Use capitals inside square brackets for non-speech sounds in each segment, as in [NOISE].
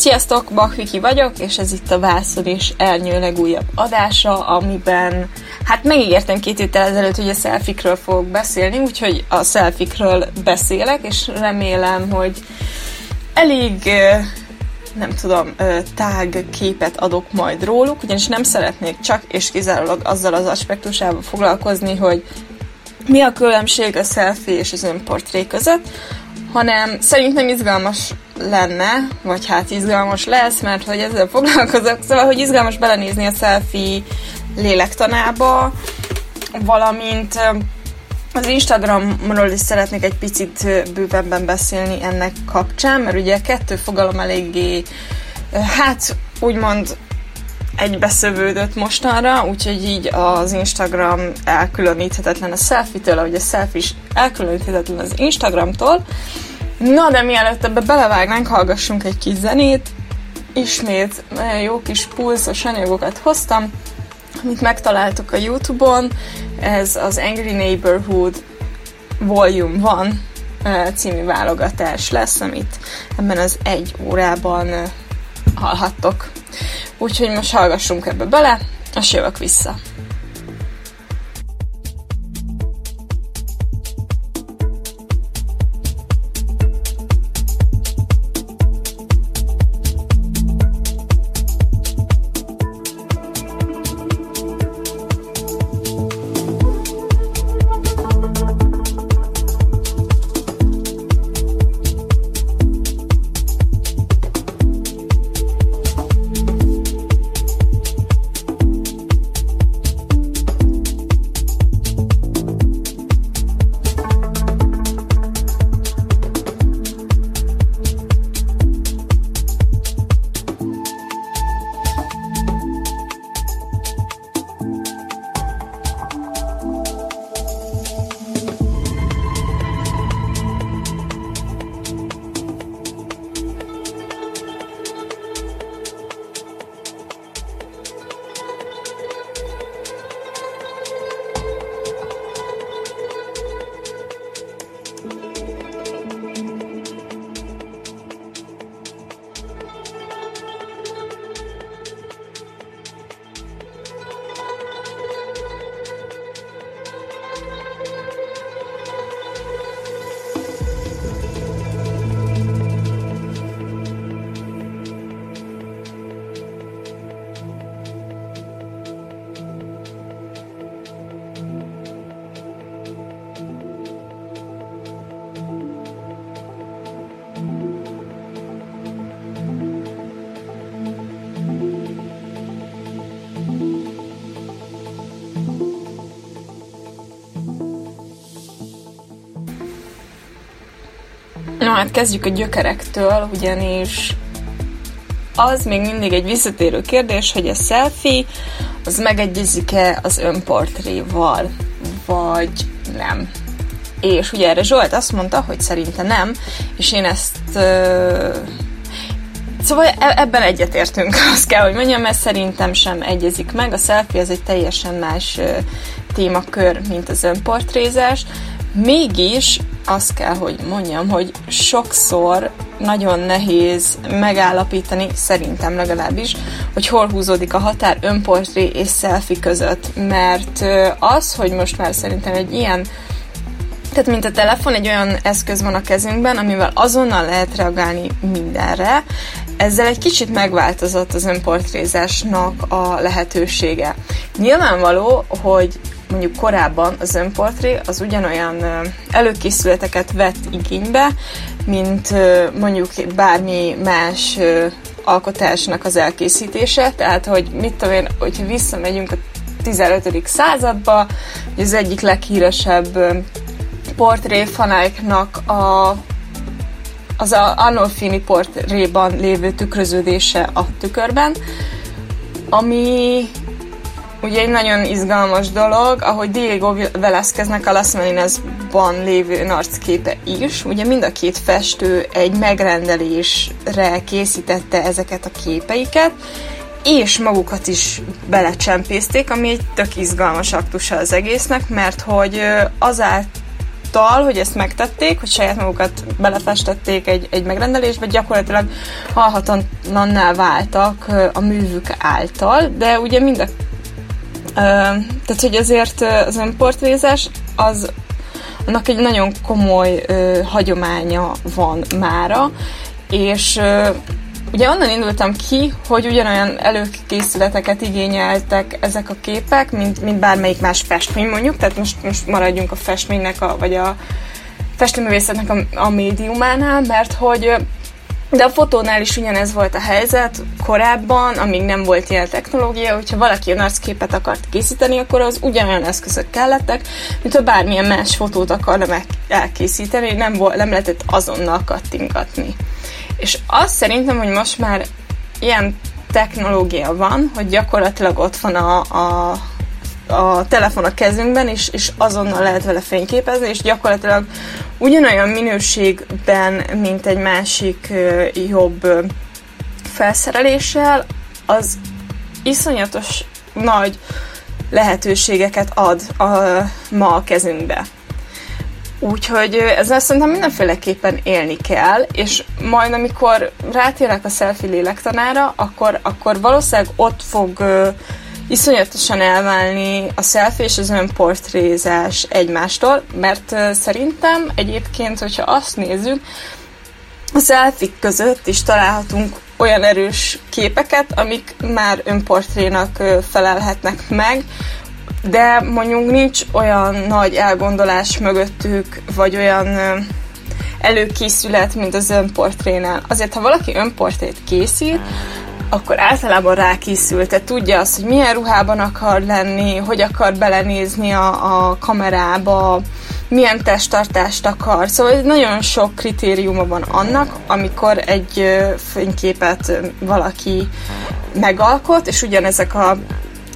Sziasztok, Bakviki vagyok, és ez itt a Vászon és Ernyő legújabb adása, amiben hát megígértem két héttel ezelőtt, hogy a szelfikről fogok beszélni, úgyhogy a szelfikről beszélek, és remélem, hogy elég nem tudom, tág képet adok majd róluk, ugyanis nem szeretnék csak és kizárólag azzal az aspektusával foglalkozni, hogy mi a különbség a selfie és az önportré között, hanem szerintem izgalmas lenne, vagy hát izgalmas lesz, mert hogy ezzel [LAUGHS] foglalkozok, szóval, hogy izgalmas belenézni a selfie lélektanába, valamint az Instagramról is szeretnék egy picit bővebben beszélni ennek kapcsán, mert ugye kettő fogalom eléggé, hát úgymond egybeszövődött mostanra, úgyhogy így az Instagram elkülöníthetetlen a selfie-től, ahogy a selfie is elkülöníthetetlen az Instagramtól. Na, de mielőtt ebbe belevágnánk, hallgassunk egy kis zenét. Ismét nagyon jó kis pulszos anyagokat hoztam, amit megtaláltuk a Youtube-on. Ez az Angry Neighborhood Volume 1 című válogatás lesz, amit ebben az egy órában hallhattok. Úgyhogy most hallgassunk ebbe bele, és jövök vissza. Hát kezdjük a gyökerektől, ugyanis az még mindig egy visszatérő kérdés, hogy a selfie az megegyezik-e az önportréval, vagy nem. És ugye erre Zsolt azt mondta, hogy szerinte nem, és én ezt uh, Szóval e- ebben egyetértünk, [LAUGHS] azt kell, hogy mondjam, mert szerintem sem egyezik meg. A selfie az egy teljesen más uh, témakör, mint az önportrézás. Mégis azt kell, hogy mondjam, hogy sokszor nagyon nehéz megállapítani, szerintem legalábbis, hogy hol húzódik a határ önportré és selfie között, mert az, hogy most már szerintem egy ilyen tehát mint a telefon, egy olyan eszköz van a kezünkben, amivel azonnal lehet reagálni mindenre. Ezzel egy kicsit megváltozott az önportrézásnak a lehetősége. Nyilvánvaló, hogy mondjuk korábban az önportré az ugyanolyan előkészületeket vett igénybe, mint mondjuk bármi más alkotásnak az elkészítése, tehát hogy mit tudom én, hogyha visszamegyünk a 15. századba, hogy az egyik leghíresebb portréfanáknak a az a Arnolfini portréban lévő tükröződése a tükörben, ami ugye egy nagyon izgalmas dolog, ahogy Diego Velázqueznek a Las Meninas-ban lévő narcképe is. Ugye mind a két festő egy megrendelésre készítette ezeket a képeiket, és magukat is belecsempészték, ami egy tök izgalmas aktusa az egésznek, mert hogy azáltal, hogy ezt megtették, hogy saját magukat belefestették egy, egy megrendelésbe, gyakorlatilag halhatatlanná váltak a művük által, de ugye mind a tehát, hogy azért az önportrézás az annak egy nagyon komoly ö, hagyománya van mára, és ö, ugye onnan indultam ki, hogy ugyanolyan előkészületeket igényeltek ezek a képek, mint, mint bármelyik más festmény mondjuk, tehát most, most maradjunk a festménynek, a, vagy a festőművészetnek a, a médiumánál, mert hogy de a fotónál is ugyanez volt a helyzet korábban, amíg nem volt ilyen technológia, hogyha valaki arcképet akart készíteni, akkor az ugyanolyan eszközök kellettek, mint ha bármilyen más fotót akarna meg elkészíteni, nem, volt, nem lehetett azonnal kattingatni. És azt szerintem, hogy most már ilyen technológia van, hogy gyakorlatilag ott van a, a, a telefon a kezünkben, és, és azonnal lehet vele fényképezni, és gyakorlatilag ugyanolyan minőségben, mint egy másik jobb felszereléssel, az iszonyatos nagy lehetőségeket ad a, ma a kezünkbe. Úgyhogy ezzel szerintem mindenféleképpen élni kell, és majd amikor rátérek a selfie lélektanára, akkor, akkor valószínűleg ott fog iszonyatosan elválni a selfie és az önportrézás egymástól, mert szerintem egyébként, hogyha azt nézzük, a selfie között is találhatunk olyan erős képeket, amik már önportrénak felelhetnek meg, de mondjuk nincs olyan nagy elgondolás mögöttük, vagy olyan előkészület, mint az önportrénál. Azért, ha valaki önportrét készít, akkor általában rákészült, tudja azt, hogy milyen ruhában akar lenni, hogy akar belenézni a, a kamerába, milyen testtartást akar. Szóval nagyon sok kritériuma van annak, amikor egy fényképet valaki megalkot, és ugyanezek a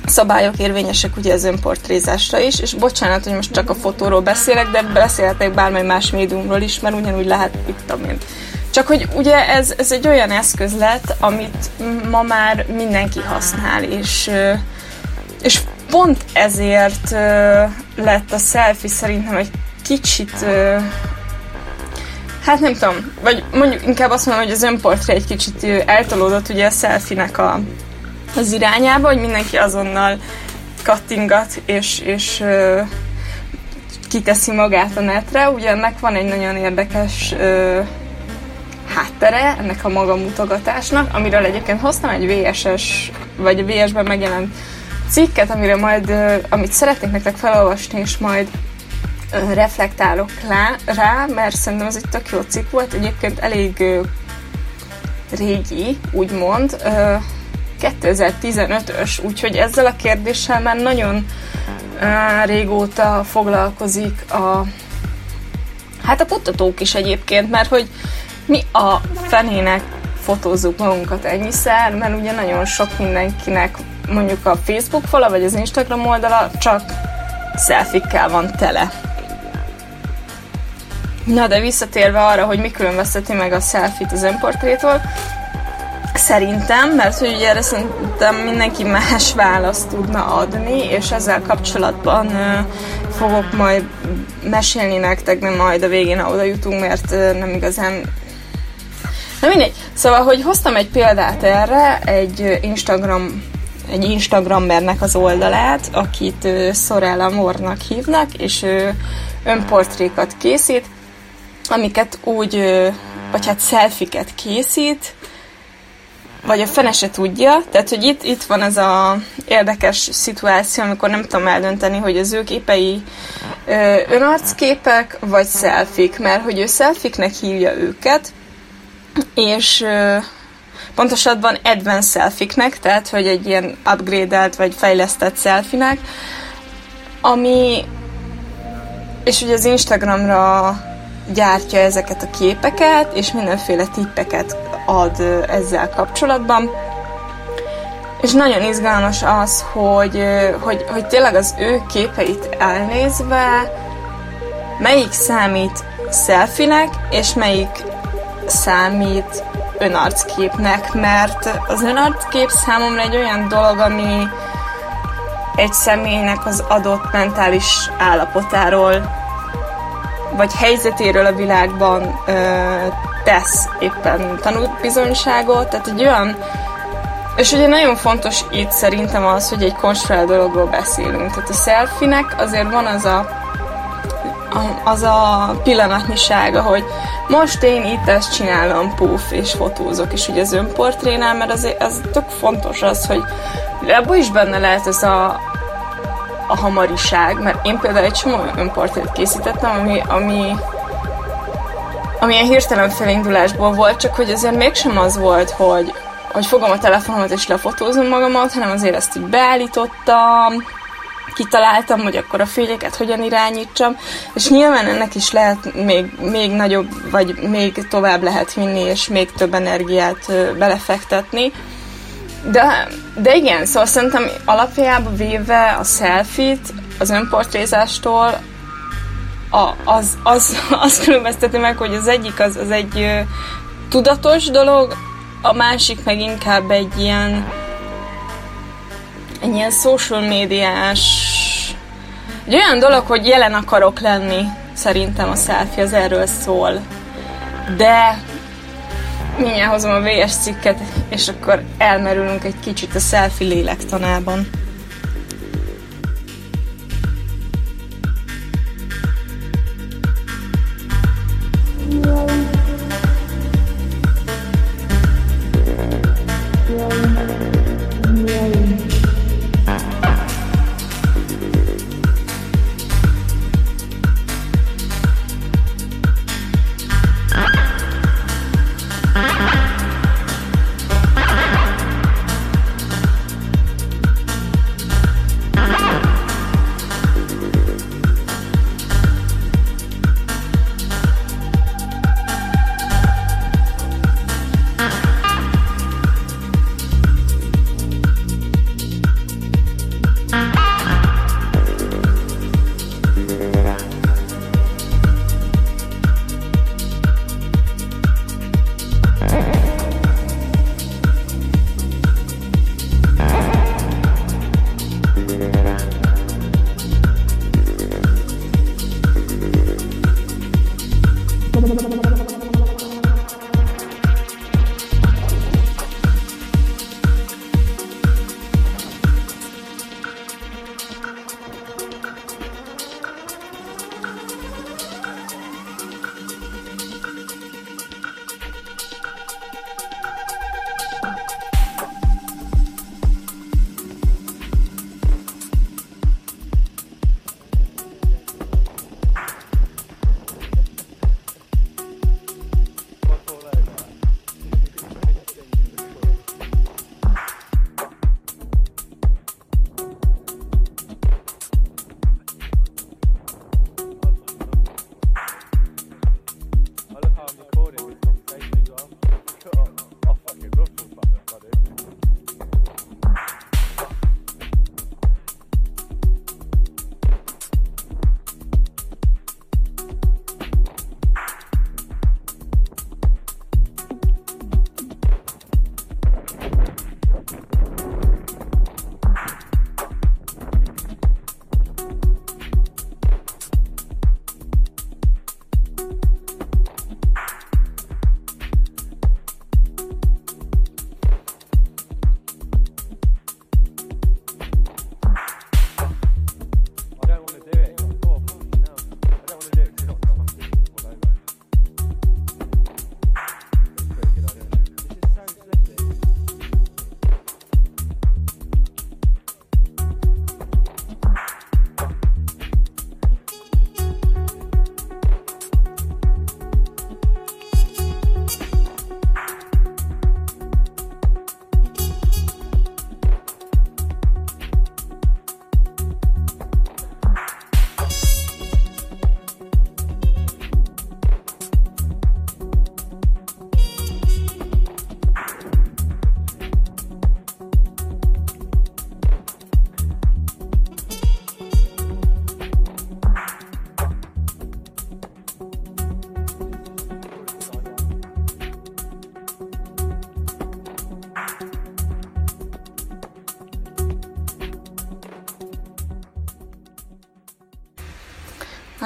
szabályok érvényesek ugye az önportrézásra is, és bocsánat, hogy most csak a fotóról beszélek, de beszélhetek bármely más médiumról is, mert ugyanúgy lehet, itt amint csak hogy ugye ez, ez egy olyan eszköz lett, amit ma már mindenki használ, és, és pont ezért lett a selfie szerintem egy kicsit Hát nem tudom, vagy mondjuk inkább azt mondom, hogy az önportré egy kicsit eltolódott ugye a selfie-nek a, az irányába, hogy mindenki azonnal kattingat, és, és kiteszi magát a netre. Ugye ennek van egy nagyon érdekes ö, háttere ennek a maga mutogatásnak, amiről egyébként hoztam egy VSS, vagy VS-ben megjelent cikket, amire majd, amit szeretnék nektek felolvasni, és majd reflektálok rá, mert szerintem ez egy tök jó cikk volt, egyébként elég régi, úgymond, 2015-ös, úgyhogy ezzel a kérdéssel már nagyon régóta foglalkozik a hát a kutatók is egyébként, mert hogy mi a fenének fotózzuk magunkat ennyiszer, mert ugye nagyon sok mindenkinek mondjuk a Facebook fala, vagy az Instagram oldala csak szelfikkel van tele. Na de visszatérve arra, hogy mi különbözteti meg a selfie-t az önportrétól, szerintem, mert hogy ugye erre szerintem mindenki más választ tudna adni, és ezzel kapcsolatban fogok majd mesélni nektek, de majd a végén, ha oda jutunk, mert nem igazán Na mindegy. Szóval, hogy hoztam egy példát erre, egy Instagram egy Instagrammernek az oldalát, akit Sorella Mornak hívnak, és ő önportrékat készít, amiket úgy, vagy hát szelfiket készít, vagy a fene se tudja, tehát hogy itt, itt van ez a érdekes szituáció, amikor nem tudom eldönteni, hogy az ő képei ö, önarcképek, vagy szelfik, mert hogy ő szelfiknek hívja őket, és pontosabban advanced selfiknek, tehát hogy egy ilyen upgrade vagy fejlesztett selfinek, ami és ugye az Instagramra gyártja ezeket a képeket, és mindenféle tippeket ad ezzel kapcsolatban. És nagyon izgalmas az, hogy, hogy, hogy tényleg az ő képeit elnézve melyik számít selfinek, és melyik számít önarcképnek, mert az önarckép számomra egy olyan dolog, ami egy személynek az adott mentális állapotáról vagy helyzetéről a világban ö, tesz éppen tanúbizonyságot, tehát egy olyan és ugye nagyon fontos itt szerintem az, hogy egy konstruált dologról beszélünk. Tehát a selfie-nek azért van az a, az a pillanatnyisága, hogy most én itt ezt csinálom, puf, és fotózok, és ugye az önportrénál, mert az tök fontos az, hogy abban is benne lehet ez a, a hamariság, mert én például egy csomó önportrét készítettem, ami, ami amilyen hirtelen felindulásból volt, csak hogy azért mégsem az volt, hogy, hogy fogom a telefonomat és lefotózom magamat, hanem azért ezt így beállítottam, kitaláltam, hogy akkor a fényeket hogyan irányítsam, és nyilván ennek is lehet még, még nagyobb, vagy még tovább lehet vinni, és még több energiát belefektetni. De, de igen, szóval szerintem alapjában véve a selfie-t az önportrézástól a, az, az, [LAUGHS] az különbözteti meg, hogy az egyik az, az egy tudatos dolog, a másik meg inkább egy ilyen egy ilyen social médiás egy olyan dolog, hogy jelen akarok lenni, szerintem a selfie az erről szól. De mindjárt hozom a VS cikket, és akkor elmerülünk egy kicsit a selfie lélektanában.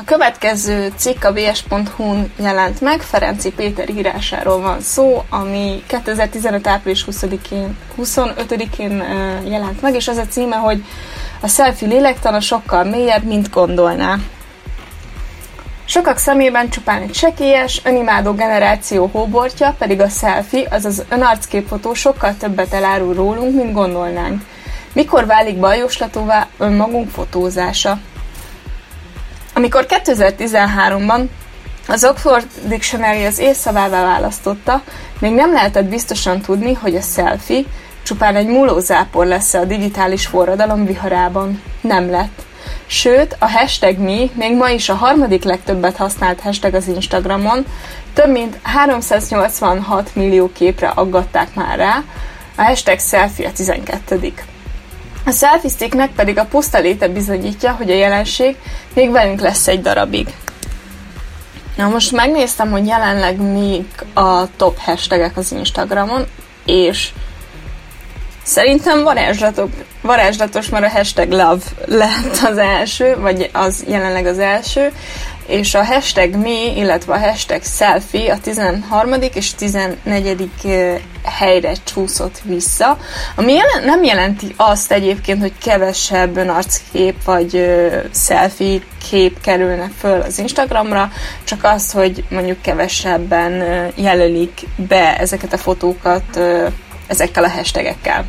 Következő cikk a vs.hu-n jelent meg, Ferenci Péter írásáról van szó, ami 2015. április 20-én, 25-én jelent meg, és az a címe, hogy a selfie lélektana sokkal mélyebb, mint gondolná. Sokak szemében csupán egy sekélyes, önimádó generáció hóbortja, pedig a selfie, azaz önarcképfotó sokkal többet elárul rólunk, mint gondolnánk. Mikor válik bajoslatúvá önmagunk fotózása? Amikor 2013-ban az Oxford Dictionary az évszavává választotta, még nem lehetett biztosan tudni, hogy a selfie csupán egy múlózápor lesz a digitális forradalom viharában. Nem lett. Sőt, a hashtag mi még ma is a harmadik legtöbbet használt hashtag az Instagramon, több mint 386 millió képre aggatták már rá, a hashtag selfie a 12. A selfie pedig a puszta léte bizonyítja, hogy a jelenség még velünk lesz egy darabig. Na most megnéztem, hogy jelenleg még a top hashtagek az Instagramon, és Szerintem varázslatok, varázslatos, mert a hashtag love lett az első, vagy az jelenleg az első, és a hashtag mi, illetve a hashtag selfie a 13. és 14. helyre csúszott vissza, ami jelen, nem jelenti azt egyébként, hogy kevesebb arckép vagy selfie kép kerülne föl az Instagramra, csak az, hogy mondjuk kevesebben jelölik be ezeket a fotókat ezekkel a hashtagekkel.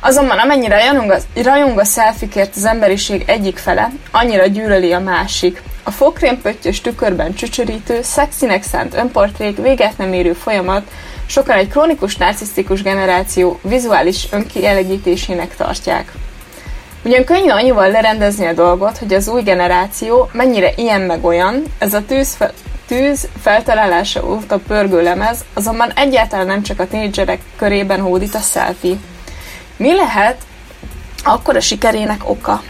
Azonban amennyire rajong a, rajong a szelfikért az emberiség egyik fele, annyira gyűlöli a másik. A fokrémpöttyös tükörben csücsörítő, szexinek szánt önportrék véget nem érő folyamat sokan egy krónikus narcisztikus generáció vizuális önkielegítésének tartják. Ugyan könnyű annyival lerendezni a dolgot, hogy az új generáció mennyire ilyen meg olyan, ez a tűz, fel, tűz feltalálása óta pörgő lemez, azonban egyáltalán nem csak a tínédzserek körében hódít a selfie. Mi lehet akkor a sikerének oka?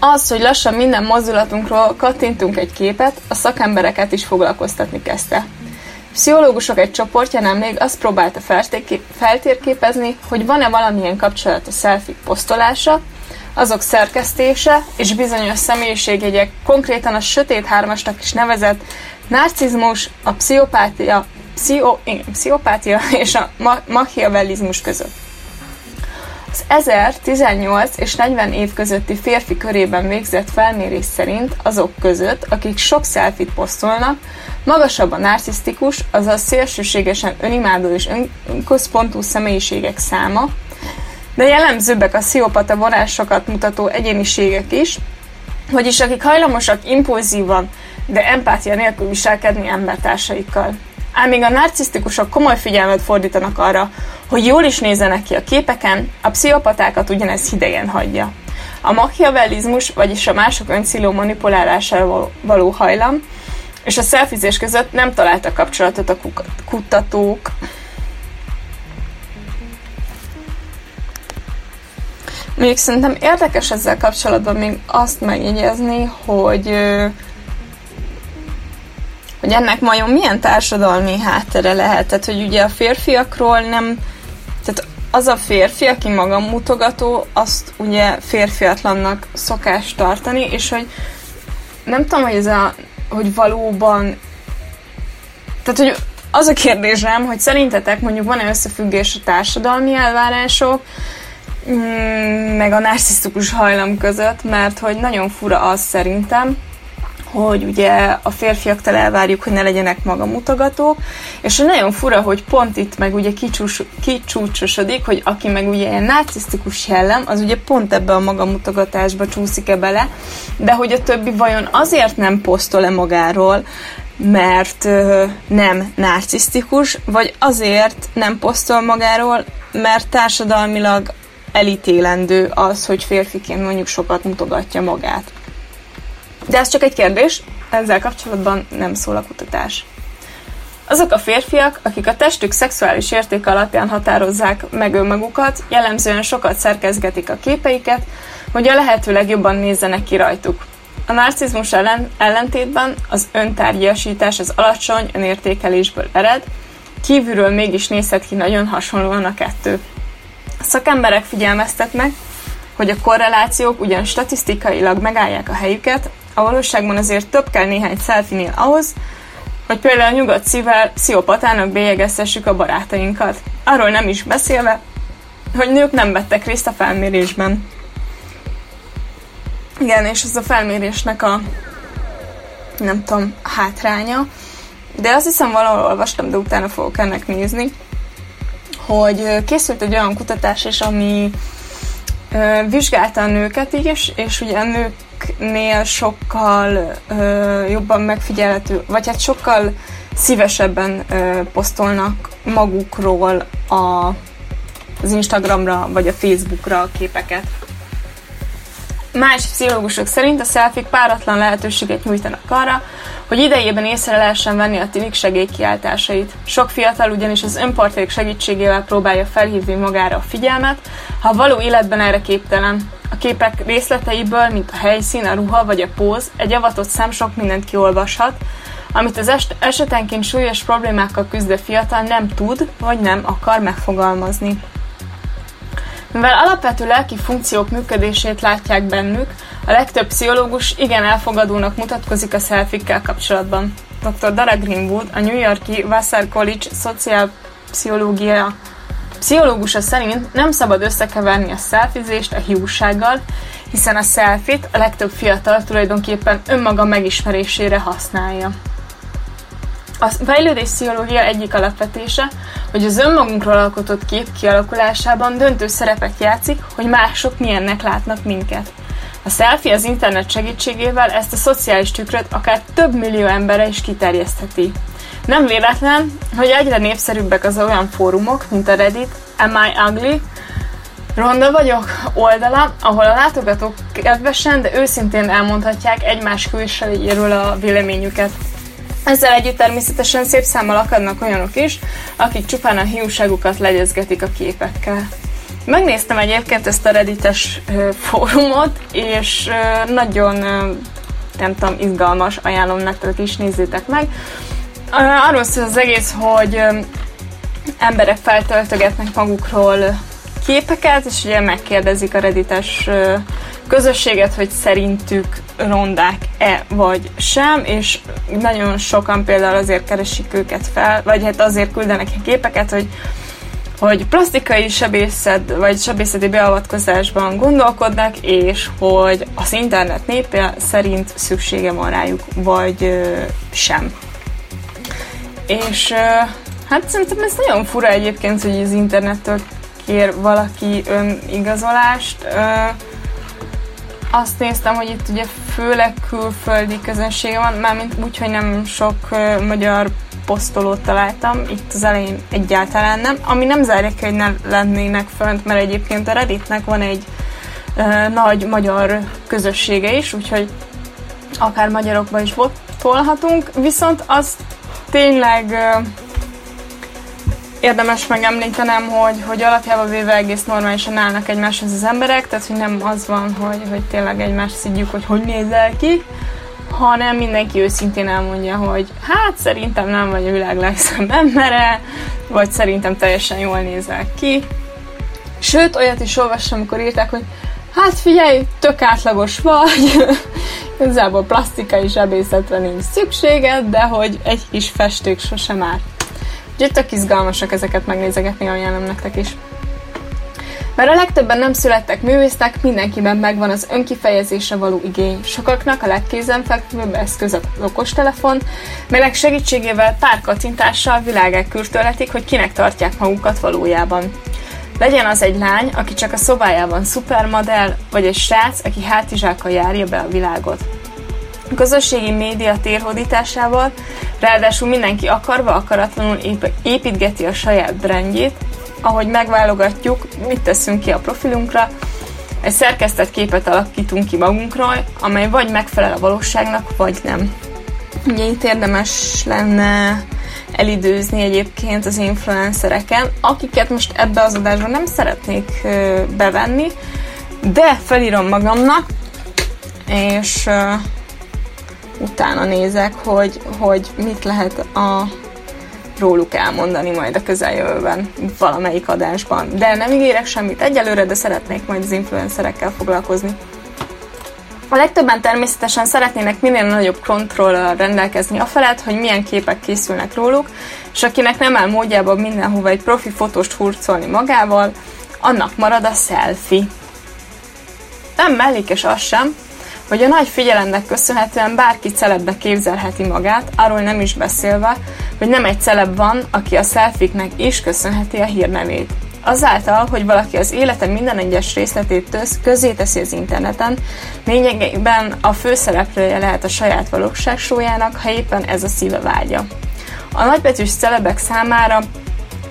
Az, hogy lassan minden mozdulatunkról kattintunk egy képet, a szakembereket is foglalkoztatni kezdte. Pszichológusok egy csoportja nemrég azt próbálta feltérképezni, hogy van-e valamilyen kapcsolat a selfie posztolása, azok szerkesztése és bizonyos személyiségjegyek, konkrétan a sötét hármasnak is nevezett narcizmus, a pszichopátia, pszicho, igen, pszichopátia [LAUGHS] és a ma- machiavellizmus között. Az 1018 és 40 év közötti férfi körében végzett felmérés szerint azok között, akik sok szelfit posztolnak, magasabb a narcisztikus, azaz szélsőségesen önimádó és önközpontú személyiségek száma, de jellemzőbbek a sziopata vonásokat mutató egyéniségek is, vagyis akik hajlamosak impulzívan, de empátia nélkül viselkedni embertársaikkal. Ám még a narcisztikusok komoly figyelmet fordítanak arra, hogy jól is nézzenek ki a képeken, a pszichopatákat ugyanez hidegen hagyja. A machiavellizmus, vagyis a mások öncéló manipulálására való hajlam, és a szelfizés között nem találtak kapcsolatot a kutatók. Még szerintem érdekes ezzel kapcsolatban még azt megjegyezni, hogy hogy ennek vajon milyen társadalmi háttere lehet. Tehát, hogy ugye a férfiakról nem... Tehát az a férfi, aki maga mutogató, azt ugye férfiatlannak szokás tartani, és hogy nem tudom, hogy ez a... hogy valóban... Tehát, hogy az a kérdésem, hogy szerintetek mondjuk van-e összefüggés a társadalmi elvárások, mm, meg a narcisztikus hajlam között, mert hogy nagyon fura az szerintem, hogy ugye a férfiaktól elvárjuk, hogy ne legyenek magamutogatók, és nagyon fura, hogy pont itt meg ugye kicsús, kicsúcsosodik, hogy aki meg ugye ilyen narcisztikus jellem, az ugye pont ebbe a magamutogatásba csúszik-e bele, de hogy a többi vajon azért nem posztol-e magáról, mert ö, nem narcisztikus, vagy azért nem posztol magáról, mert társadalmilag elítélendő az, hogy férfiként mondjuk sokat mutogatja magát. De ez csak egy kérdés, ezzel kapcsolatban nem szól a kutatás. Azok a férfiak, akik a testük szexuális érték alapján határozzák meg önmagukat, jellemzően sokat szerkezgetik a képeiket, hogy a lehető legjobban nézzenek ki rajtuk. A narcizmus ellen, ellentétben az öntárgyasítás az alacsony önértékelésből ered, kívülről mégis nézhet ki nagyon hasonlóan a kettő. A szakemberek figyelmeztetnek, hogy a korrelációk ugyan statisztikailag megállják a helyüket, a valóságban azért több kell néhány selfinél ahhoz, hogy például a nyugodt szívvel pszichopatának bélyegeztessük a barátainkat. Arról nem is beszélve, hogy nők nem vettek részt a felmérésben. Igen, és ez a felmérésnek a nem tudom, hátránya. De azt hiszem valahol olvastam, de utána fogok ennek nézni, hogy készült egy olyan kutatás is, ami vizsgálta a nőket is, és ugye a nőknél sokkal ö, jobban megfigyelhető, vagy hát sokkal szívesebben ö, posztolnak magukról a, az Instagramra, vagy a Facebookra a képeket. Más pszichológusok szerint a szelfik páratlan lehetőséget nyújtanak arra, hogy idejében észre lehessen venni a tinik segélykiáltásait. Sok fiatal ugyanis az önportrék segítségével próbálja felhívni magára a figyelmet, ha való életben erre képtelen. A képek részleteiből, mint a helyszín, a ruha vagy a póz, egy avatott szám sok mindent kiolvashat, amit az est- esetenként súlyos problémákkal küzdő fiatal nem tud vagy nem akar megfogalmazni. Mivel alapvető lelki funkciók működését látják bennük, a legtöbb pszichológus igen elfogadónak mutatkozik a szelfikkel kapcsolatban. Dr. Dara Greenwood, a New Yorki Vassar College szociálpszichológia pszichológusa szerint nem szabad összekeverni a szelfizést a hiúsággal, hiszen a szelfit a legtöbb fiatal tulajdonképpen önmaga megismerésére használja. A fejlődés pszichológia egyik alapvetése, hogy az önmagunkról alkotott kép kialakulásában döntő szerepet játszik, hogy mások milyennek látnak minket. A selfie az internet segítségével ezt a szociális tükröt akár több millió emberre is kiterjesztheti. Nem véletlen, hogy egyre népszerűbbek az olyan fórumok, mint a Reddit, Am I Ugly, Ronda vagyok oldala, ahol a látogatók kedvesen, de őszintén elmondhatják egymás külsejéről a véleményüket. Ezzel együtt természetesen szép számmal akadnak olyanok is, akik csupán a hiúságukat legyezgetik a képekkel. Megnéztem egyébként ezt a reddites fórumot, és nagyon, nem tudom, izgalmas, ajánlom nektek is, nézzétek meg. Arról szól az egész, hogy emberek feltöltögetnek magukról képeket, és ugye megkérdezik a reddites közösséget, hogy szerintük rondák-e vagy sem, és nagyon sokan például azért keresik őket fel, vagy hát azért küldenek képeket, hogy hogy plastikai sebészet vagy sebészeti beavatkozásban gondolkodnak, és hogy az internet népe szerint szüksége van rájuk, vagy ö, sem. És hát szerintem ez nagyon fura egyébként, hogy az internettől kér valaki önigazolást. Azt néztem, hogy itt ugye főleg külföldi közönsége van, mármint úgy, hogy nem sok magyar posztolót találtam, itt az elején egyáltalán nem, ami nem zárja ki, hogy ne lennének fönt, mert egyébként a Redditnek van egy ö, nagy magyar közössége is, úgyhogy akár magyarokba is tolhatunk, viszont az tényleg érdemes megemlítenem, hogy, hogy alapjában véve egész normálisan állnak egymáshoz az emberek, tehát hogy nem az van, hogy, hogy tényleg egymást szidjuk, hogy hogy nézel ki, hanem mindenki őszintén elmondja, hogy hát szerintem nem vagy a világ legszebb embere, vagy szerintem teljesen jól nézel ki. Sőt, olyat is olvastam, amikor írták, hogy hát figyelj, tök átlagos vagy, [LAUGHS] igazából plastikai zsebészetre nincs szükséged, de hogy egy kis festék sosem árt. Úgyhogy tök izgalmasak ezeket megnézegetni, ajánlom nektek is. Mert a legtöbben nem születtek művésznek, mindenkiben megvan az önkifejezésre való igény. Sokaknak a legkézenfekvőbb eszköz az okostelefon, melynek segítségével pár kattintással világák kürtölhetik, hogy kinek tartják magukat valójában. Legyen az egy lány, aki csak a szobájában szupermodell, vagy egy srác, aki hátizsákkal járja be a világot. A közösségi média térhódításával, ráadásul mindenki akarva akaratlanul építgeti a saját brandjét, ahogy megválogatjuk, mit teszünk ki a profilunkra, egy szerkesztett képet alakítunk ki magunkról, amely vagy megfelel a valóságnak, vagy nem. Ugye itt érdemes lenne elidőzni egyébként az influencereken, akiket most ebbe az adásba nem szeretnék bevenni, de felírom magamnak, és utána nézek, hogy, hogy mit lehet a róluk elmondani majd a közeljövőben valamelyik adásban. De nem ígérek semmit egyelőre, de szeretnék majd az influencerekkel foglalkozni. A legtöbben természetesen szeretnének minél nagyobb kontrollal rendelkezni a felett, hogy milyen képek készülnek róluk, és akinek nem áll módjában mindenhova egy profi fotóst hurcolni magával, annak marad a selfie. Nem mellékes az sem, hogy a nagy figyelemnek köszönhetően bárki celebbe képzelheti magát, arról nem is beszélve, hogy nem egy celeb van, aki a selfiknek is köszönheti a hírnevét. Azáltal, hogy valaki az élete minden egyes részletét közé teszi az interneten, lényegében a főszereplője lehet a saját valóságsójának, ha éppen ez a szíve vágya. A nagybetűs celebek számára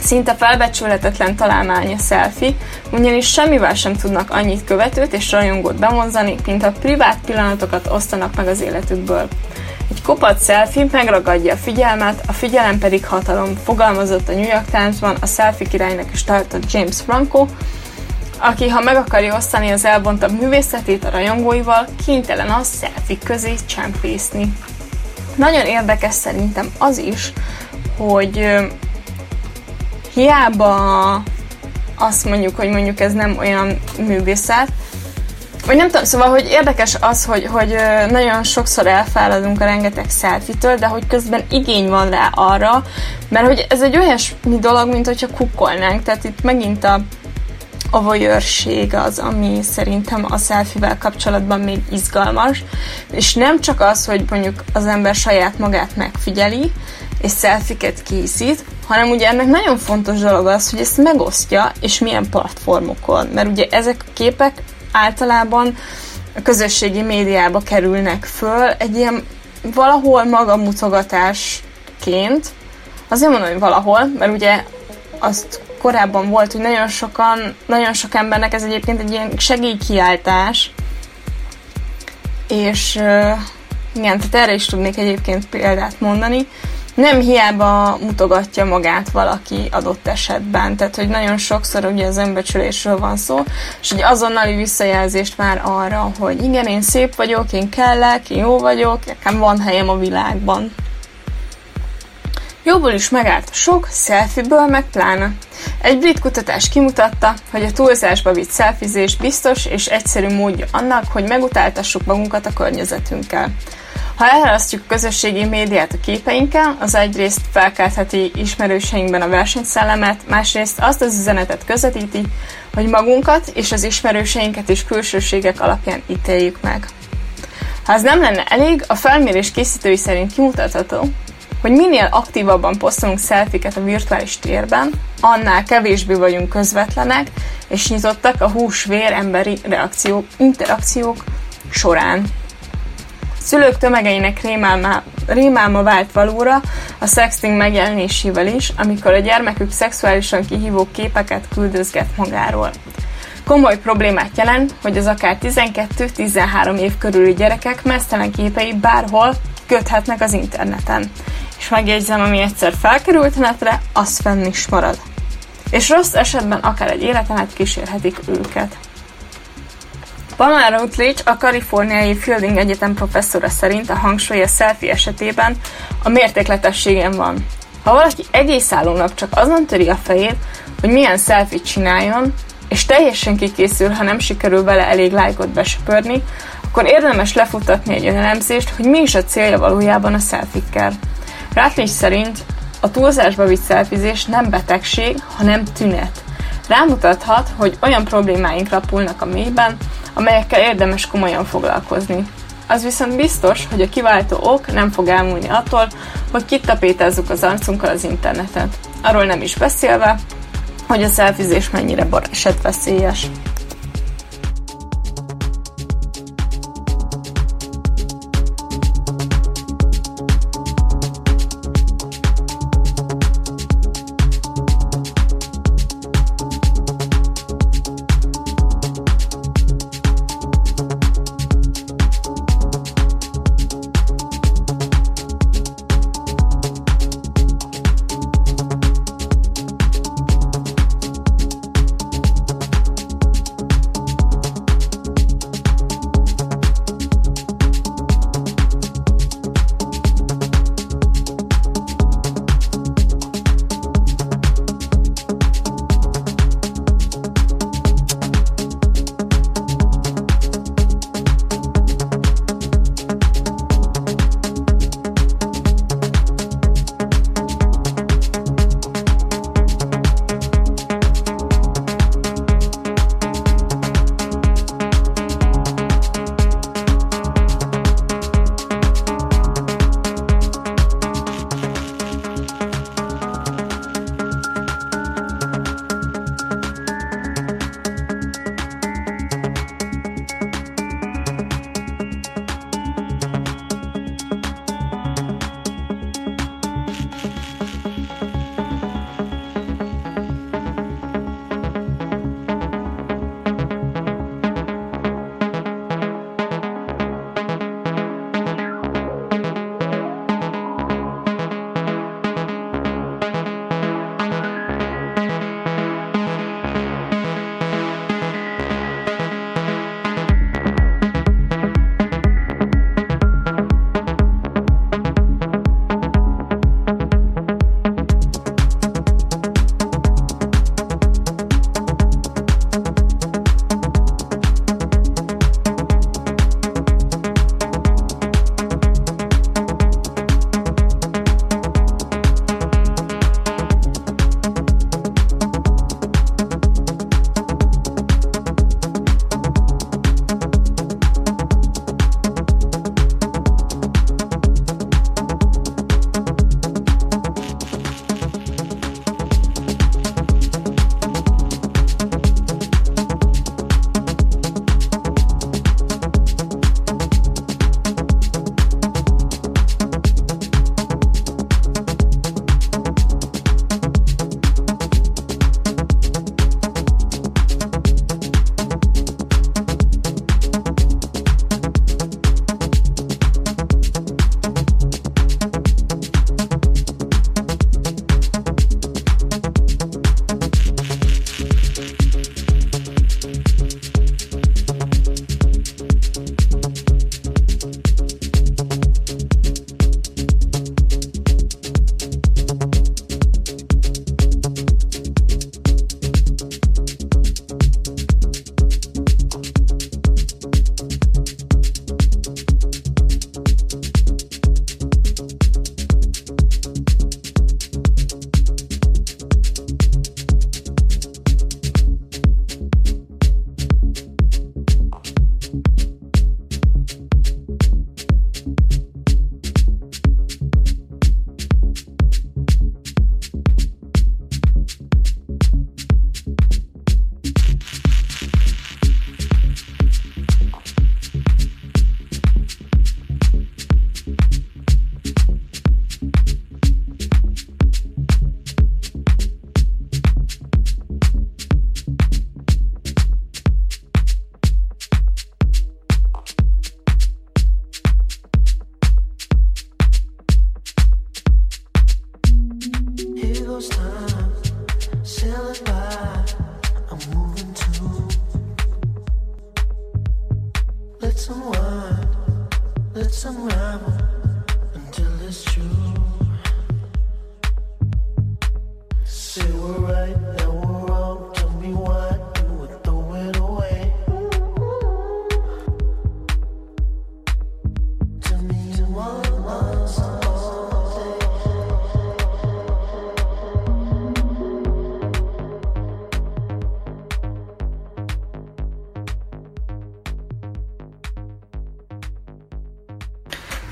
Szinte felbecsülhetetlen találmány a selfie, ugyanis semmivel sem tudnak annyit követőt és rajongót bevonzani, mint a privát pillanatokat osztanak meg az életükből. Egy kopadt selfie megragadja a figyelmet, a figyelem pedig hatalom, fogalmazott a New York Times-ban a selfie királynak is tartott James Franco, aki, ha meg akarja osztani az elbontabb művészetét a rajongóival, kénytelen a selfie közé csempészni. Nagyon érdekes szerintem az is, hogy hiába azt mondjuk, hogy mondjuk ez nem olyan művészet, vagy nem tudom, szóval, hogy érdekes az, hogy, hogy nagyon sokszor elfáradunk a rengeteg selfie de hogy közben igény van rá arra, mert hogy ez egy olyan dolog, mint hogyha kukkolnánk, tehát itt megint a a voyeurség az, ami szerintem a selfie kapcsolatban még izgalmas, és nem csak az, hogy mondjuk az ember saját magát megfigyeli, és selfiket készít, hanem ugye ennek nagyon fontos dolog az, hogy ezt megosztja, és milyen platformokon. Mert ugye ezek a képek általában a közösségi médiába kerülnek föl. Egy ilyen valahol magamutogatásként, azért mondom, hogy valahol, mert ugye azt korábban volt, hogy nagyon sokan, nagyon sok embernek ez egyébként egy ilyen segélykiáltás, és igen, tehát erre is tudnék egyébként példát mondani, nem hiába mutogatja magát valaki adott esetben, tehát hogy nagyon sokszor ugye az önbecsülésről van szó, és egy azonnali visszajelzést már arra, hogy igen, én szép vagyok, én kellek, én jó vagyok, nekem van helyem a világban. Jóból is megállt sok, selfie meg pláne. Egy brit kutatás kimutatta, hogy a túlzásba vitt szelfizés biztos és egyszerű módja annak, hogy megutáltassuk magunkat a környezetünkkel. Ha elhalasztjuk közösségi médiát a képeinkkel, az egyrészt felkeltheti ismerőseinkben a versenyszellemet, másrészt azt az üzenetet közvetíti, hogy magunkat és az ismerőseinket is külsőségek alapján ítéljük meg. Ha ez nem lenne elég, a felmérés készítői szerint kimutatható, hogy minél aktívabban posztolunk szelfiket a virtuális térben, annál kevésbé vagyunk közvetlenek és nyitottak a hús-vér emberi reakciók, interakciók során. Szülők tömegeinek rémálma, rémálma vált valóra a sexting megjelenésével is, amikor a gyermekük szexuálisan kihívó képeket küldözget magáról. Komoly problémát jelent, hogy az akár 12-13 év körüli gyerekek mesztelen képei bárhol köthetnek az interneten. És megjegyzem, ami egyszer felkerült netre, az fenn is marad. És rossz esetben akár egy életen át kísérhetik őket. Pamela Routledge, a kaliforniai Fielding Egyetem professzora szerint a hangsúly a selfie esetében a mértékletességen van. Ha valaki egész nap csak azon töri a fejét, hogy milyen selfie csináljon, és teljesen kikészül, ha nem sikerül vele elég lájkot besöpörni, akkor érdemes lefutatni egy önelemzést, hogy mi is a célja valójában a selfikkel. Rutledge szerint a túlzásba vitt szelfizés nem betegség, hanem tünet. Rámutathat, hogy olyan problémáink rapulnak a mélyben, amelyekkel érdemes komolyan foglalkozni. Az viszont biztos, hogy a kiváltó ok nem fog elmúlni attól, hogy kitapétázzuk az arcunkkal az internetet. Arról nem is beszélve, hogy a szelfizés mennyire esetveszélyes.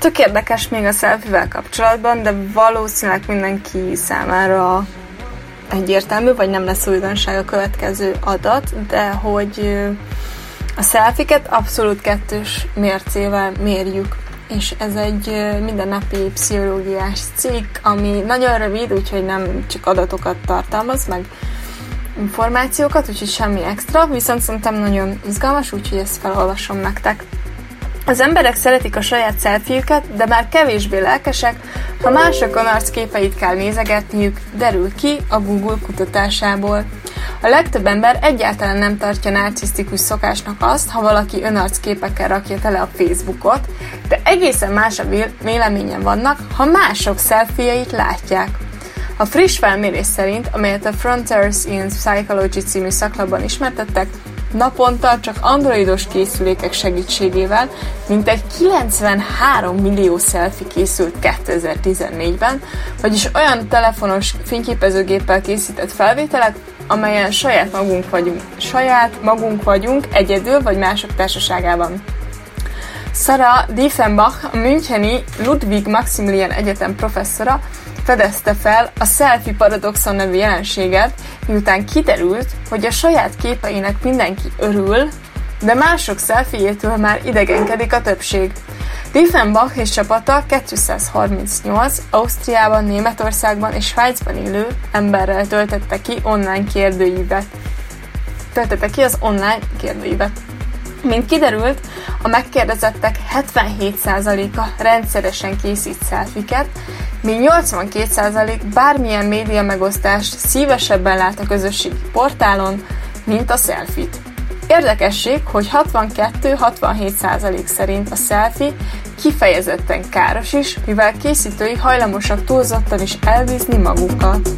Tök érdekes még a selfie kapcsolatban, de valószínűleg mindenki számára egyértelmű, vagy nem lesz újdonság a következő adat, de hogy a szelfiket abszolút kettős mércével mérjük. És ez egy mindennapi pszichológiás cikk, ami nagyon rövid, úgyhogy nem csak adatokat tartalmaz, meg információkat, úgyhogy semmi extra, viszont szerintem nagyon izgalmas, úgyhogy ezt felolvasom nektek. Az emberek szeretik a saját szelfiüket, de már kevésbé lelkesek, ha másokon arcképeit kell nézegetniük, derül ki a Google kutatásából. A legtöbb ember egyáltalán nem tartja narcisztikus szokásnak azt, ha valaki önarcképekkel rakja tele a Facebookot, de egészen más a véleményen vannak, ha mások szelfieit látják. A friss felmérés szerint, amelyet a Frontiers in Psychology című szaklapban ismertettek, naponta csak androidos készülékek segítségével mintegy 93 millió selfie készült 2014-ben, vagyis olyan telefonos fényképezőgéppel készített felvételek, amelyen saját magunk vagyunk, saját magunk vagyunk egyedül vagy mások társaságában. Sarah Diefenbach, a Müncheni Ludwig Maximilian Egyetem professzora fedezte fel a selfie paradoxon nevű jelenséget, miután kiderült, hogy a saját képeinek mindenki örül, de mások szelfiétől már idegenkedik a többség. Diefenbach és csapata 238 Ausztriában, Németországban és Svájcban élő emberrel töltette ki online kérdőívet. Töltette ki az online kérdőívet. Mint kiderült, a megkérdezettek 77%-a rendszeresen készít szelfiket, míg 82% bármilyen média megosztást szívesebben lát a közösségi portálon, mint a selfit. Érdekesség, hogy 62-67% szerint a selfie kifejezetten káros is, mivel készítői hajlamosak túlzottan is elbízni magukat.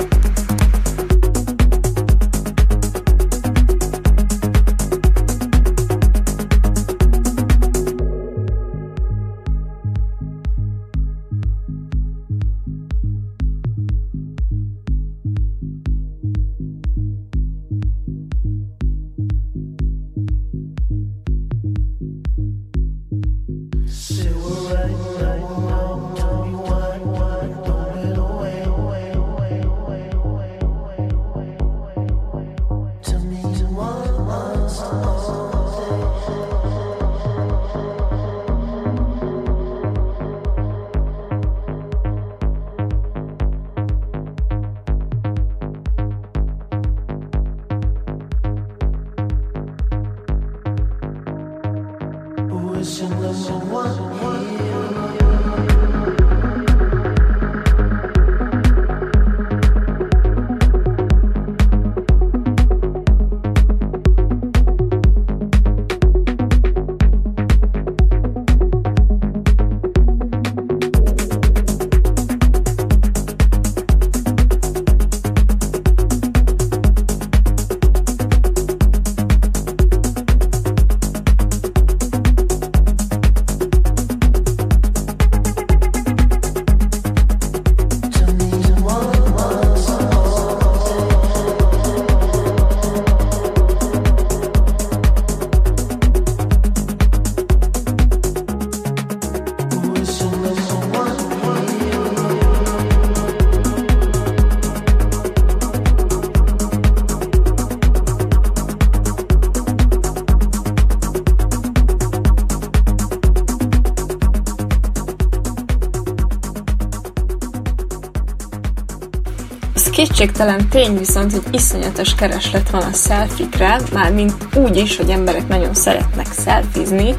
Kétségtelen tény viszont, hogy iszonyatos kereslet van a szelfikre, mint úgy is, hogy emberek nagyon szeretnek szelfizni,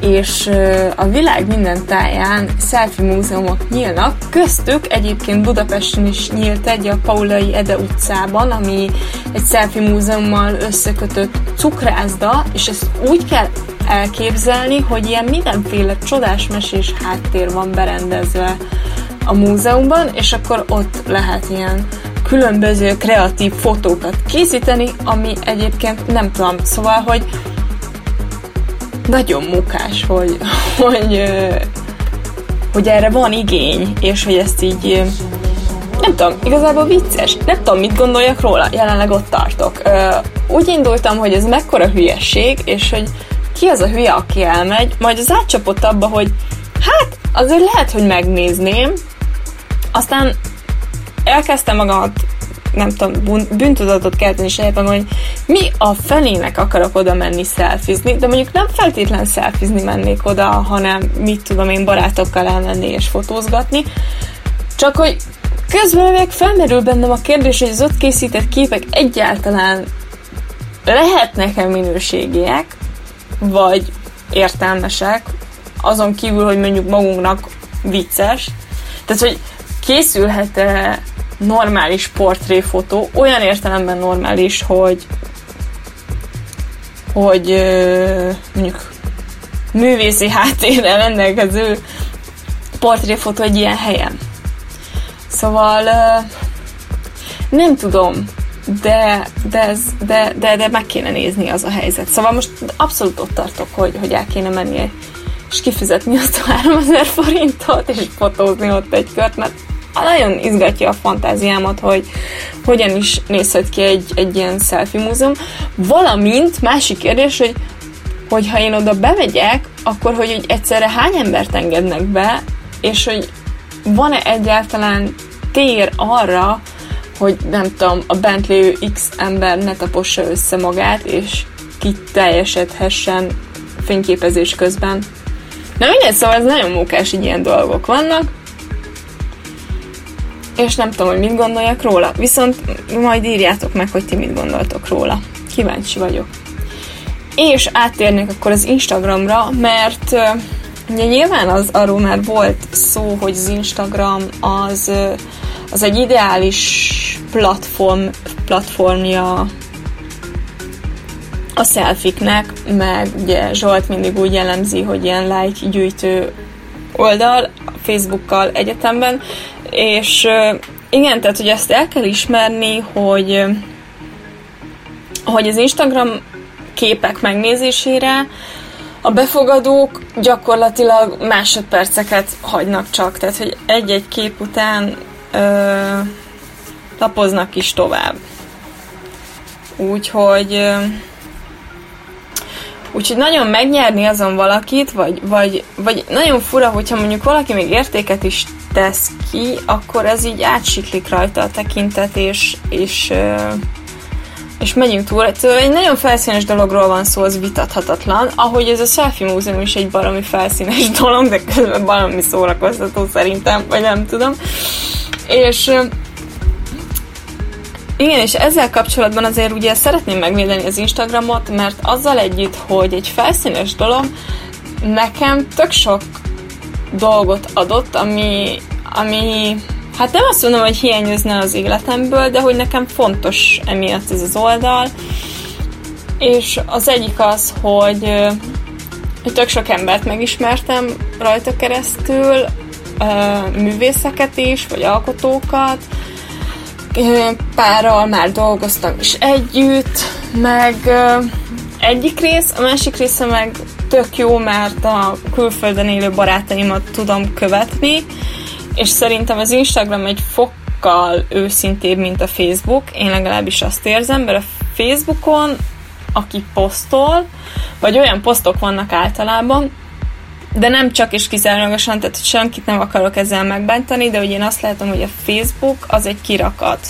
és a világ minden táján selfie múzeumok nyílnak, köztük egyébként Budapesten is nyílt egy a Paulai Ede utcában, ami egy selfie múzeummal összekötött cukrászda, és ezt úgy kell elképzelni, hogy ilyen mindenféle csodás mesés háttér van berendezve a múzeumban, és akkor ott lehet ilyen különböző kreatív fotókat készíteni, ami egyébként nem tudom, szóval, hogy nagyon mukás, hogy, [LAUGHS] hogy, hogy erre van igény, és hogy ezt így nem tudom, igazából vicces. Nem tudom, mit gondoljak róla, jelenleg ott tartok. Úgy indultam, hogy ez mekkora hülyeség, és hogy ki az a hülye, aki elmegy, majd az átcsapott abba, hogy hát azért lehet, hogy megnézném, aztán elkezdtem magamat nem tudom, bűntudatot kelteni sajátban, hogy mi a felének akarok oda menni szelfizni, de mondjuk nem feltétlen szelfizni mennék oda, hanem mit tudom én barátokkal elmenni és fotózgatni, csak hogy közben meg felmerül bennem a kérdés, hogy az ott készített képek egyáltalán lehetnek-e minőségiek, vagy értelmesek, azon kívül, hogy mondjuk magunknak vicces. Tehát, hogy készülhet-e normális portréfotó, olyan értelemben normális, hogy hogy mondjuk művészi háttérrel rendelkező portréfotó egy ilyen helyen. Szóval nem tudom, de, de, ez, de, de, de meg kéne nézni az a helyzet. Szóval most abszolút ott tartok, hogy, hogy el kéne menni és kifizetni azt a [LAUGHS] 3000 forintot, és fotózni ott egy kört, mert nagyon izgatja a fantáziámat, hogy hogyan is nézhet ki egy, egy ilyen selfie múzeum. Valamint másik kérdés, hogy hogyha én oda bemegyek, akkor hogy, hogy egyszerre hány embert engednek be, és hogy van-e egyáltalán tér arra, hogy nem tudom, a bent lévő X ember ne tapossa össze magát, és kiteljesedhessen fényképezés közben. Na mindegy, szóval ez nagyon mókás, hogy ilyen dolgok vannak és nem tudom, hogy mit gondoljak róla. Viszont majd írjátok meg, hogy ti mit gondoltok róla. Kíváncsi vagyok. És áttérnék akkor az Instagramra, mert ugye nyilván az arról már volt szó, hogy az Instagram az, az egy ideális platform, platformja a szelfiknek, meg ugye Zsolt mindig úgy jellemzi, hogy ilyen like gyűjtő oldal, Facebookkal egyetemben, és igen, tehát hogy ezt el kell ismerni, hogy, hogy az Instagram képek megnézésére a befogadók gyakorlatilag másodperceket hagynak csak, tehát hogy egy-egy kép után ö, lapoznak is tovább. Úgyhogy Úgyhogy nagyon megnyerni azon valakit, vagy, vagy, vagy nagyon fura, hogyha mondjuk valaki még értéket is tesz ki, akkor ez így átsiklik rajta a tekintet, és, és, és megyünk túl. Szóval egy nagyon felszínes dologról van szó, az vitathatatlan, ahogy ez a selfie múzeum is egy baromi felszínes [LAUGHS] dolog, de közben valami szórakoztató szerintem, vagy nem tudom. És igen, és ezzel kapcsolatban azért ugye szeretném megvédeni az Instagramot, mert azzal együtt, hogy egy felszínes dolog, nekem tök sok dolgot adott, ami, ami hát nem azt mondom, hogy hiányozna az életemből, de hogy nekem fontos emiatt ez az oldal. És az egyik az, hogy, hogy tök sok embert megismertem rajta keresztül, művészeket is, vagy alkotókat, párral már dolgoztam is együtt, meg egyik rész, a másik része meg tök jó, mert a külföldön élő barátaimat tudom követni, és szerintem az Instagram egy fokkal őszintébb, mint a Facebook. Én legalábbis azt érzem, mert a Facebookon, aki posztol, vagy olyan posztok vannak általában, de nem csak és kizárólagosan, tehát senkit nem akarok ezzel megbántani, de hogy én azt látom, hogy a Facebook az egy kirakat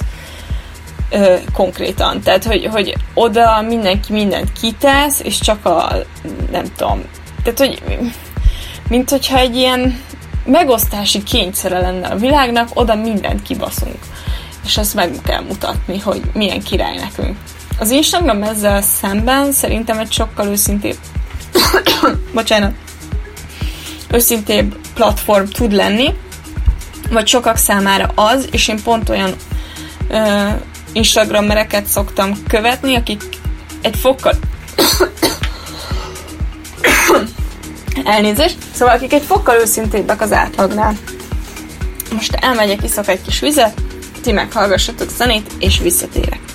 ö, konkrétan. Tehát, hogy, hogy oda mindenki mindent kitesz, és csak a, nem tudom, tehát, hogy mint hogyha egy ilyen megosztási kényszere lenne a világnak, oda mindent kibaszunk. És ezt meg kell mutatni, hogy milyen király nekünk. Az Instagram ezzel szemben szerintem egy sokkal őszintébb [COUGHS] bocsánat, őszintébb platform tud lenni, vagy sokak számára az, és én pont olyan ö, Instagrammereket szoktam követni, akik egy fokkal elnézést, szóval akik egy fokkal őszintébbek az átlagnál. Most elmegyek, iszok egy kis vizet, ti meghallgassatok zenét, és visszatérek.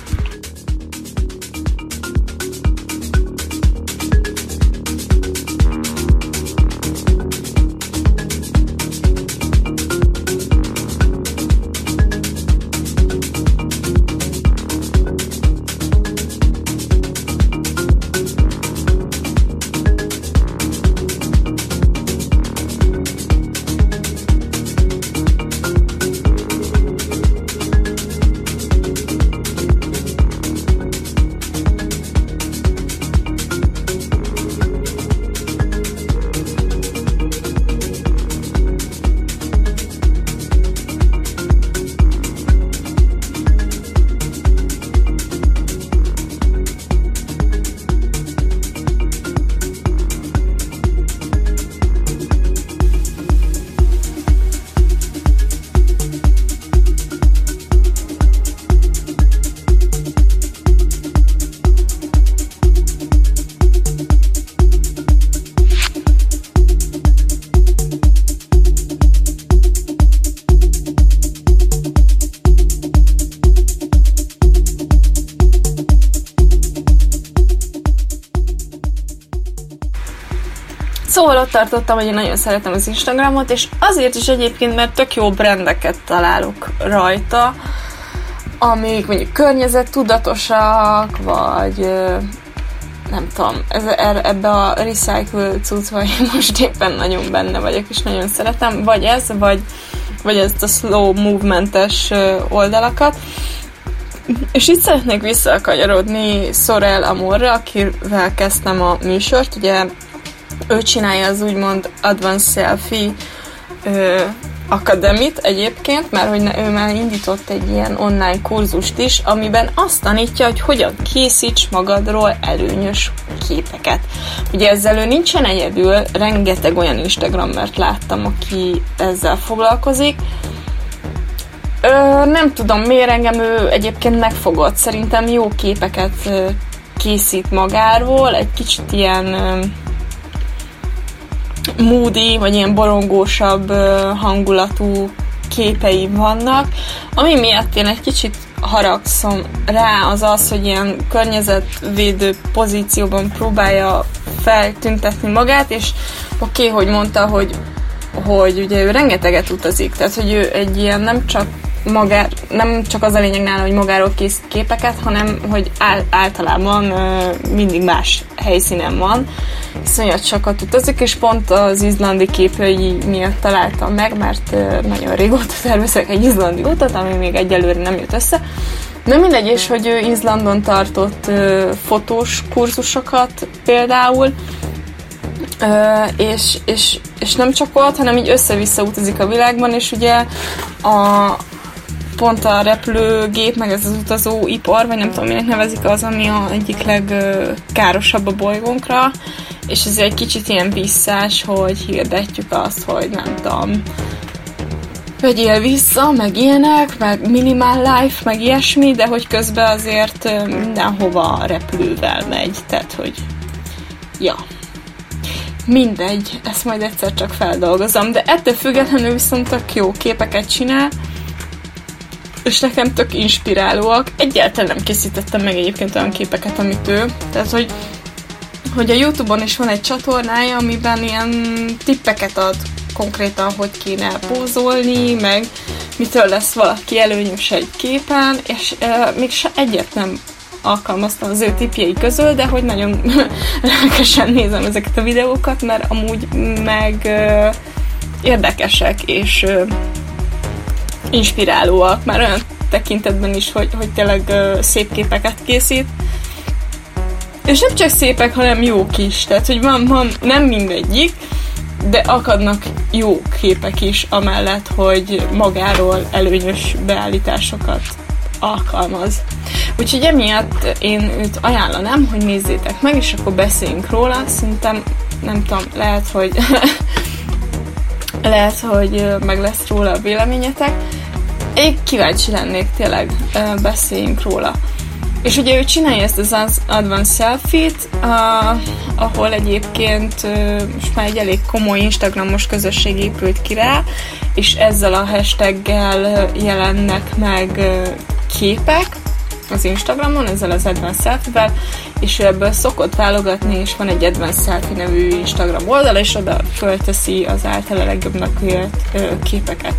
Szóval ott tartottam, hogy én nagyon szeretem az Instagramot, és azért is egyébként, mert tök jó brendeket találok rajta, amik mondjuk környezet tudatosak, vagy nem tudom, ez, er, ebbe a recycle cuccba én [LAUGHS] most éppen nagyon benne vagyok, és nagyon szeretem, vagy ez, vagy, vagy ezt a slow movementes oldalakat. És itt szeretnék visszakanyarodni Sorel Amorra, akivel kezdtem a műsort, ugye ő csinálja az úgymond Advanced Selfie ö, Akademit egyébként, mert hogy ő már indított egy ilyen online kurzust is, amiben azt tanítja, hogy hogyan készíts magadról előnyös képeket. Ugye ezzel ő nincsen egyedül, rengeteg olyan Instagrammert láttam, aki ezzel foglalkozik. Ö, nem tudom, miért engem ő egyébként megfogott. Szerintem jó képeket készít magáról, egy kicsit ilyen moody, vagy ilyen borongósabb hangulatú képei vannak, ami miatt én egy kicsit haragszom rá az az, hogy ilyen környezetvédő pozícióban próbálja feltüntetni magát, és oké, okay, hogy mondta, hogy, hogy ugye ő rengeteget utazik, tehát hogy ő egy ilyen nem csak magá, nem csak az a lényeg nála, hogy magáról kész képeket, hanem hogy általában mindig más helyszínen van. Iszonyat sokat utazik, és pont az izlandi képei miatt találtam meg, mert nagyon régóta tervezek egy izlandi utat, ami még egyelőre nem jött össze. Nem mindegy, és hogy ő Izlandon tartott fotós kurzusokat például, Uh, és, és, és nem csak ott, hanem így össze-vissza utazik a világban, és ugye a, pont a repülőgép, meg ez az utazó ipar, vagy nem tudom, minek nevezik az, ami a egyik legkárosabb a bolygónkra, és ez egy kicsit ilyen visszás, hogy hirdetjük azt, hogy nem tudom, vegyél vissza, meg ilyenek, meg minimal life, meg ilyesmi, de hogy közben azért mindenhova repülővel megy, tehát hogy ja. Mindegy, ezt majd egyszer csak feldolgozom, de ettől függetlenül viszont tök jó képeket csinál, és nekem tök inspirálóak. Egyáltalán nem készítettem meg egyébként olyan képeket, amit ő. Tehát, hogy, hogy a Youtube-on is van egy csatornája, amiben ilyen tippeket ad konkrétan, hogy kéne pózolni, meg mitől lesz valaki előnyös egy képen, és e, még se egyet nem alkalmaztam az ő tipjei közül, de hogy nagyon [LAUGHS] lelkesen nézem ezeket a videókat, mert amúgy meg e, érdekesek, és e, inspirálóak, már olyan tekintetben is, hogy, hogy tényleg uh, szép képeket készít. És nem csak szépek, hanem jók is. Tehát, hogy van, van nem mindegyik, de akadnak jó képek is, amellett, hogy magáról előnyös beállításokat alkalmaz. Úgyhogy emiatt én őt ajánlanám, hogy nézzétek meg, és akkor beszéljünk róla. Szerintem, nem tudom, lehet, hogy [LAUGHS] lehet, hogy meg lesz róla a véleményetek. Én kíváncsi lennék, tényleg beszéljünk róla. És ugye ő csinálja ezt az Advanced Selfie-t, ahol egyébként most már egy elég komoly Instagramos közösség épült ki rá, és ezzel a hashtaggel jelennek meg képek az Instagramon, ezzel az Advanced Selfie-vel, és ő ebből szokott válogatni, és van egy Advanced Selfie nevű Instagram oldal, és oda fölteszi az általa legjobbnak élt uh, képeket.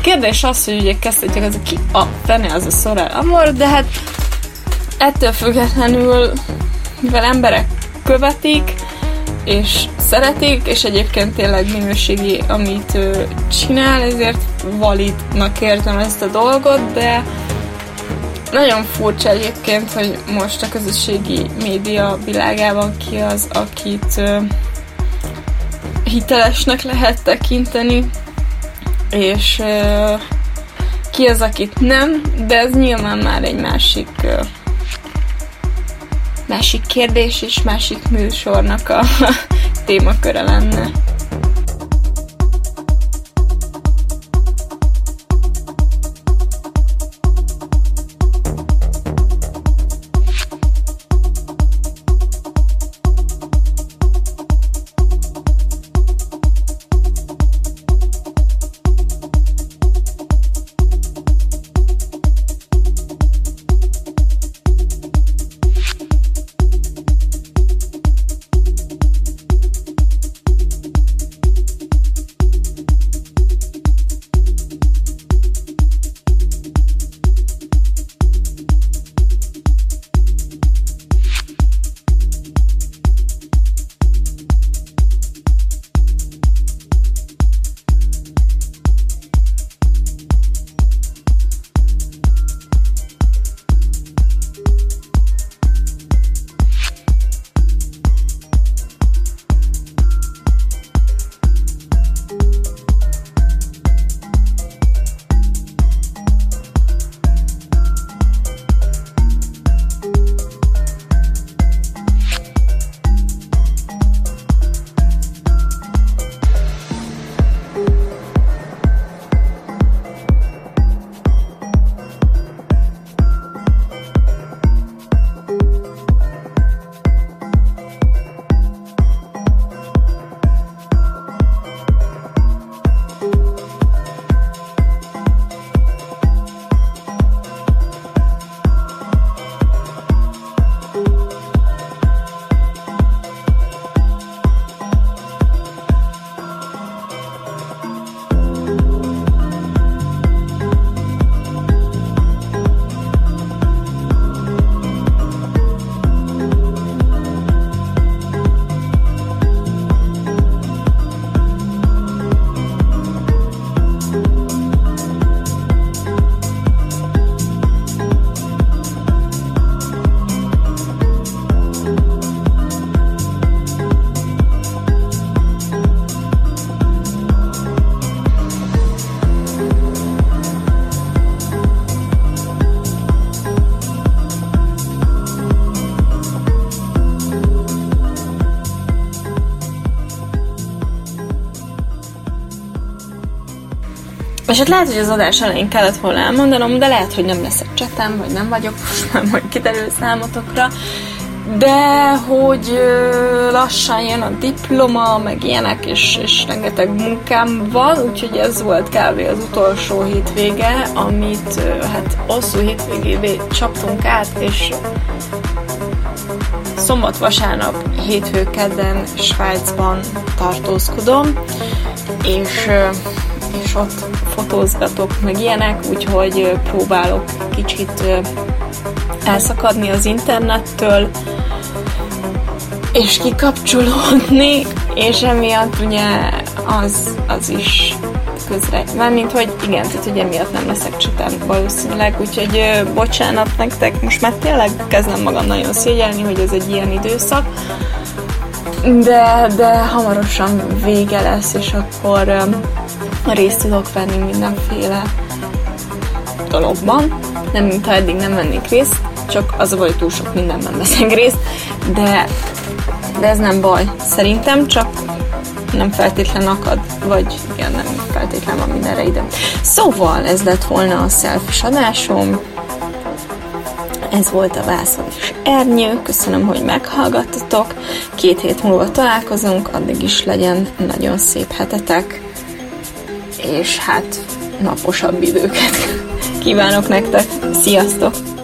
Kérdés az, hogy ugye kezdhetjük az, ki a fene az a Sorel Amor, de hát ettől függetlenül, mivel emberek követik, és szeretik, és egyébként tényleg minőségi, amit ő csinál, ezért validnak értem ezt a dolgot, de nagyon furcsa egyébként, hogy most a közösségi média világában ki az, akit hitelesnek lehet tekinteni, és ki az, akit nem, de ez nyilván már egy másik másik kérdés és másik műsornak a [LAUGHS] témaköre lenne. És hát lehet, hogy az adás elején kellett volna elmondanom, de lehet, hogy nem leszek csetem, vagy nem vagyok, [LAUGHS] már majd kiderül számotokra. De hogy lassan jön a diploma, meg ilyenek, és, és rengeteg munkám van, úgyhogy ez volt kb. az utolsó hétvége, amit hát hosszú hétvégévé csaptunk át, és szombat, vasárnap, hétfő, kedden Svájcban tartózkodom, és és ott fotózgatok, meg ilyenek, úgyhogy próbálok kicsit elszakadni az internettől, és kikapcsolódni, és emiatt ugye az, az is közre. Mármint, hogy igen, tehát hogy emiatt nem leszek csatán valószínűleg, úgyhogy ö, bocsánat nektek, most már tényleg kezdem magam nagyon szégyelni, hogy ez egy ilyen időszak, de, de hamarosan vége lesz, és akkor ö, részt tudok venni mindenféle dologban. Nem, mintha eddig nem vennék részt, csak az a baj, túl sok mindenben veszek részt, de, de ez nem baj. Szerintem csak nem feltétlen akad, vagy igen, nem feltétlen van mindenre ide. Szóval ez lett volna a selfish adásom. Ez volt a Vászon és Ernyő. Köszönöm, hogy meghallgattatok. Két hét múlva találkozunk, addig is legyen nagyon szép hetetek. És hát naposabb időket kívánok nektek. Sziasztok!